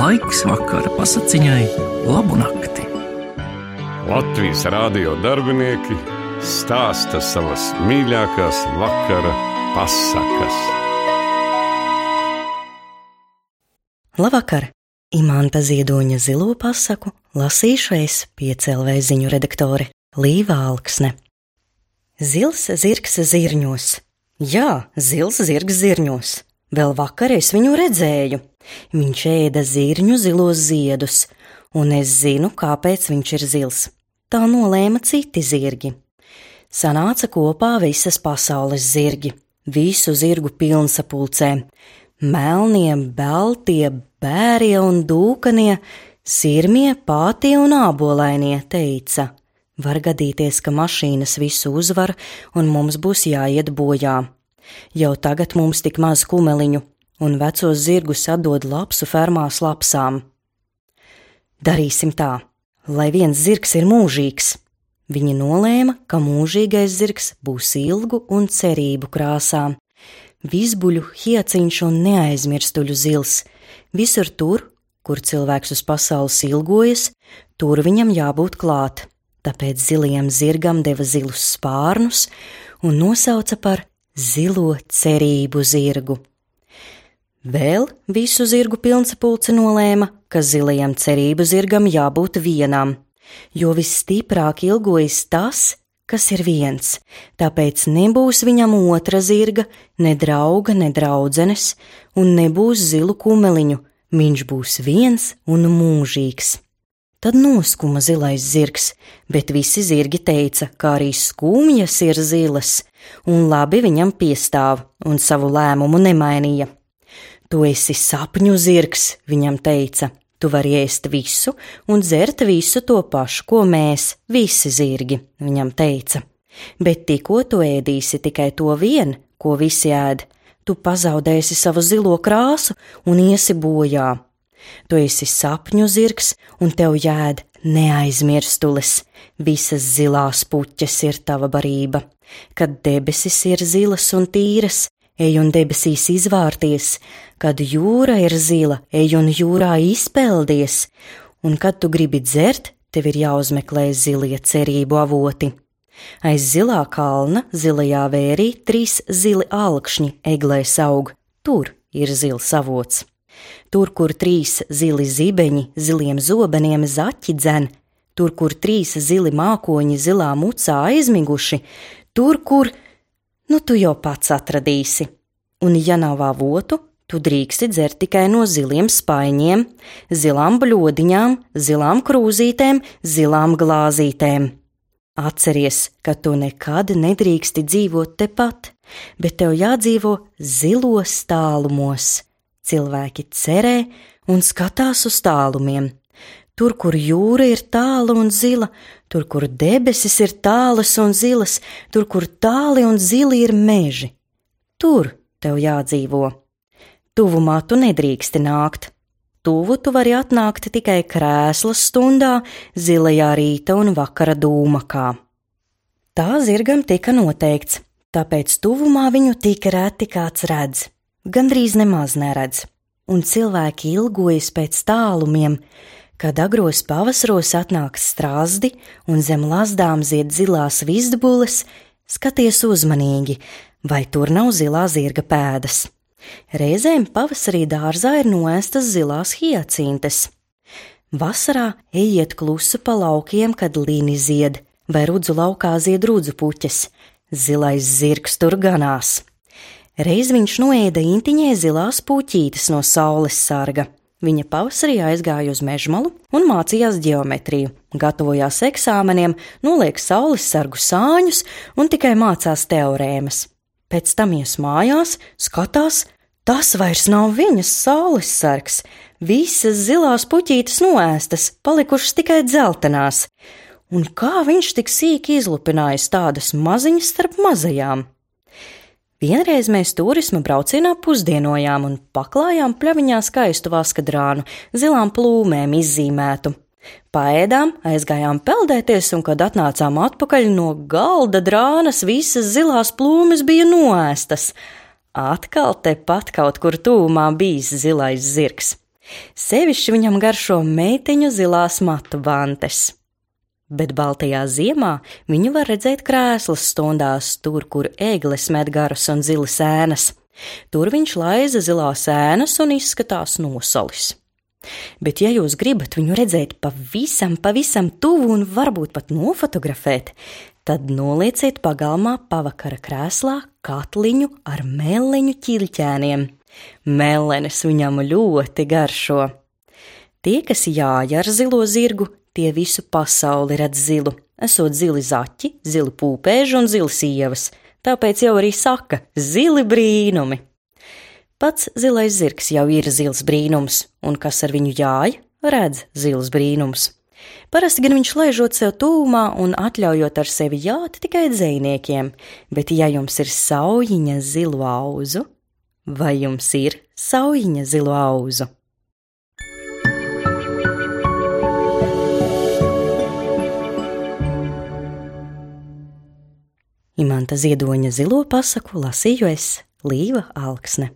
Laiks vakara pasakiņai, labu nakti. Latvijas rādio darbinieki stāsta savas mīļākās vakara pasakas. Labvakar! Imanta Ziedoņa zilo pasaku lasīšu es piecēlē ziņu redaktore Līva Alksne. Zils zirgs zirņos. Jā, zils zirgs zirņos. Vēl vakar es viņu redzēju. Viņš ēda zirņu zilos ziedus, un es zinu, kāpēc viņš ir zils. Tā nolēma citi zirgi. Sanāca kopā visas pasaules zirgi, visu zirgu pilnsapulcē. Melnie, beltie, bērie un dūkanie, sirmie, pātie un ābolainie teica: Var gadīties, ka mašīnas visu uzvar un mums būs jāiet bojā. Jau tagad mums tik maz kumeliņu, un vecos zirgus atdod lapsu fermās lapsām. Darīsim tā, lai viens zirgs ir mūžīgs. Viņi nolēma, ka mūžīgais zirgs būs ilgu un cerību krāsām. Visbuļu, hiaciņš un neaizmirstuļu zils. Visur tur, kur cilvēks uz pasaules ilgojas, tur viņam jābūt klāt. Tāpēc zilajam zirgam deva zilus spārnus un nosauca par zilo cerību zirgu. Vēl visu zirgu pilnsapulce nolēma, ka zilajam cerību zirgam jābūt vienam, jo visstiprāk ilgojas tas, kas ir viens, tāpēc nebūs viņam otra zirga, ne drauga, ne draudzenes, un nebūs zilu kumeliņu, viņš būs viens un mūžīgs. Tad noskuma zilais zirgs, bet visi zirgi teica, ka arī skumjas ir zilas, un labi viņam piestāv, un savu lēmumu nemainīja. Tu esi sapņu zirgs, viņam teica, tu vari ēst visu un dzert visu to pašu, ko mēs, visi zirgi, viņam teica. Bet tikko tu ēdīsi tikai to vien, ko visi ēd, tu pazaudēsi savu zilo krāsu un iesi bojā Tu esi sapņu zirgs, un tev jēd neaizmirstulis. Visas zilās puķes ir tava barība. Kad debesis ir zilas un tīras, ej un debesīs izvārties, kad jūra ir zila, ej un jūrā izpeldies, un kad tu gribi dzert, tev ir jāuzmeklē zilie cerību avoti. Aiz zilā kalna, zilajā vērī, trīs zili alkšņi eglēs aug, tur ir zils avots. Tur, kur trīs zili zibeņi, ziliem zobeniem zaķi dzen, tur, kur trīs zili mākoņi zilā mucā aizmiguši, tur, kur, nu tu jau pats atradīsi. Un, ja nav avotu, tu drīksti dzert tikai no ziliem spaiņiem, zilām bļodiņām, zilām krūzītēm, zilām glāzītēm. Atceries, ka tu nekad nedrīksti dzīvot tepat, bet tev jādzīvo zilos tālumos Cilvēki cerē un skatās uz tālumiem. Tur, kur jūra ir tāla un zila, tur, kur debesis ir tālas un zilas, tur, kur tāli un zili ir meži. Tur tev jādzīvo. Tuvumā tu nedrīksti nākt. Tuvu tu vari atnākt tikai krēsla stundā, zilajā rīta un vakara dūmakā. Tā zirgam tika noteikts, tāpēc tuvumā viņu tik reti kāds redz gandrīz nemaz neredz, un cilvēki ilgojas pēc tālumiem, kad agros pavasaros atnāk strāzdi un zem lazdām zied zilās vizdbules, skaties uzmanīgi, vai tur nav zilā zirga pēdas. Reizēm pavasarī dārzā ir noēstas zilās hiacintes. Vasarā ejiet klusu pa laukiem, kad līni zied, vai rudzu laukā zied rudzu puķes. Zilais zirgs tur ganās. Reiz viņš noēda intiņai zilās puķītes no saules sarga. Viņa pavasarī aizgāja uz mežmalu un mācījās geometriju, gatavojās eksāmeniem, noliek saules sargu sāņus un tikai mācās teorēmas. Pēc tam ies mājās, skatās, tas vairs nav viņas saules sargs. Visas zilās puķītes noēstas, palikušas tikai dzeltenās. Un kā viņš tik sīki izlupinājis tādas maziņas starp mazajām? Vienreiz mēs turisma braucienā pusdienojām un paklājām pļaviņā skaistu vaskadrānu, zilām plūmēm izzīmētu. Paēdām, aizgājām peldēties, un, kad atnācām atpakaļ no galda drānas, visas zilās plūmes bija noēstas. Atkal tepat kaut kur tūmā bijis zilais zirgs. Sevišķi viņam garšo meiteņu zilās matu bantes. Bet Baltijā ziemā viņu var redzēt krēslas stundās, tur, kur eglis met garas un zilas ēnas. Tur viņš laiza zilās ēnas un izskatās nosalis. Bet, ja jūs gribat viņu redzēt pavisam, pavisam tuvu un varbūt pat nofotografēt, tad nolieciet pagalmā pavakara krēslā katliņu ar meliņu ķilķēniem. Melenes viņam ļoti garšo. Tie, kas jāja ar zilo zirgu, tie visu pasauli redz zilu. Esot zili zaķi, zili pūpēži un zili sievas, tāpēc jau arī saka zili brīnumi. Pats zilais zirgs jau ir zils brīnums, un kas ar viņu jāja, redz zils brīnums. Parasti gan viņš laižot sev tūmā un atļaujot ar sevi jāt tikai dzējniekiem, bet ja jums ir saujiņa zilu auzu, vai jums ir saujiņa zilu auzu? Imanta Ziedoņa zilo pasaku lasīju es Līva Alksne.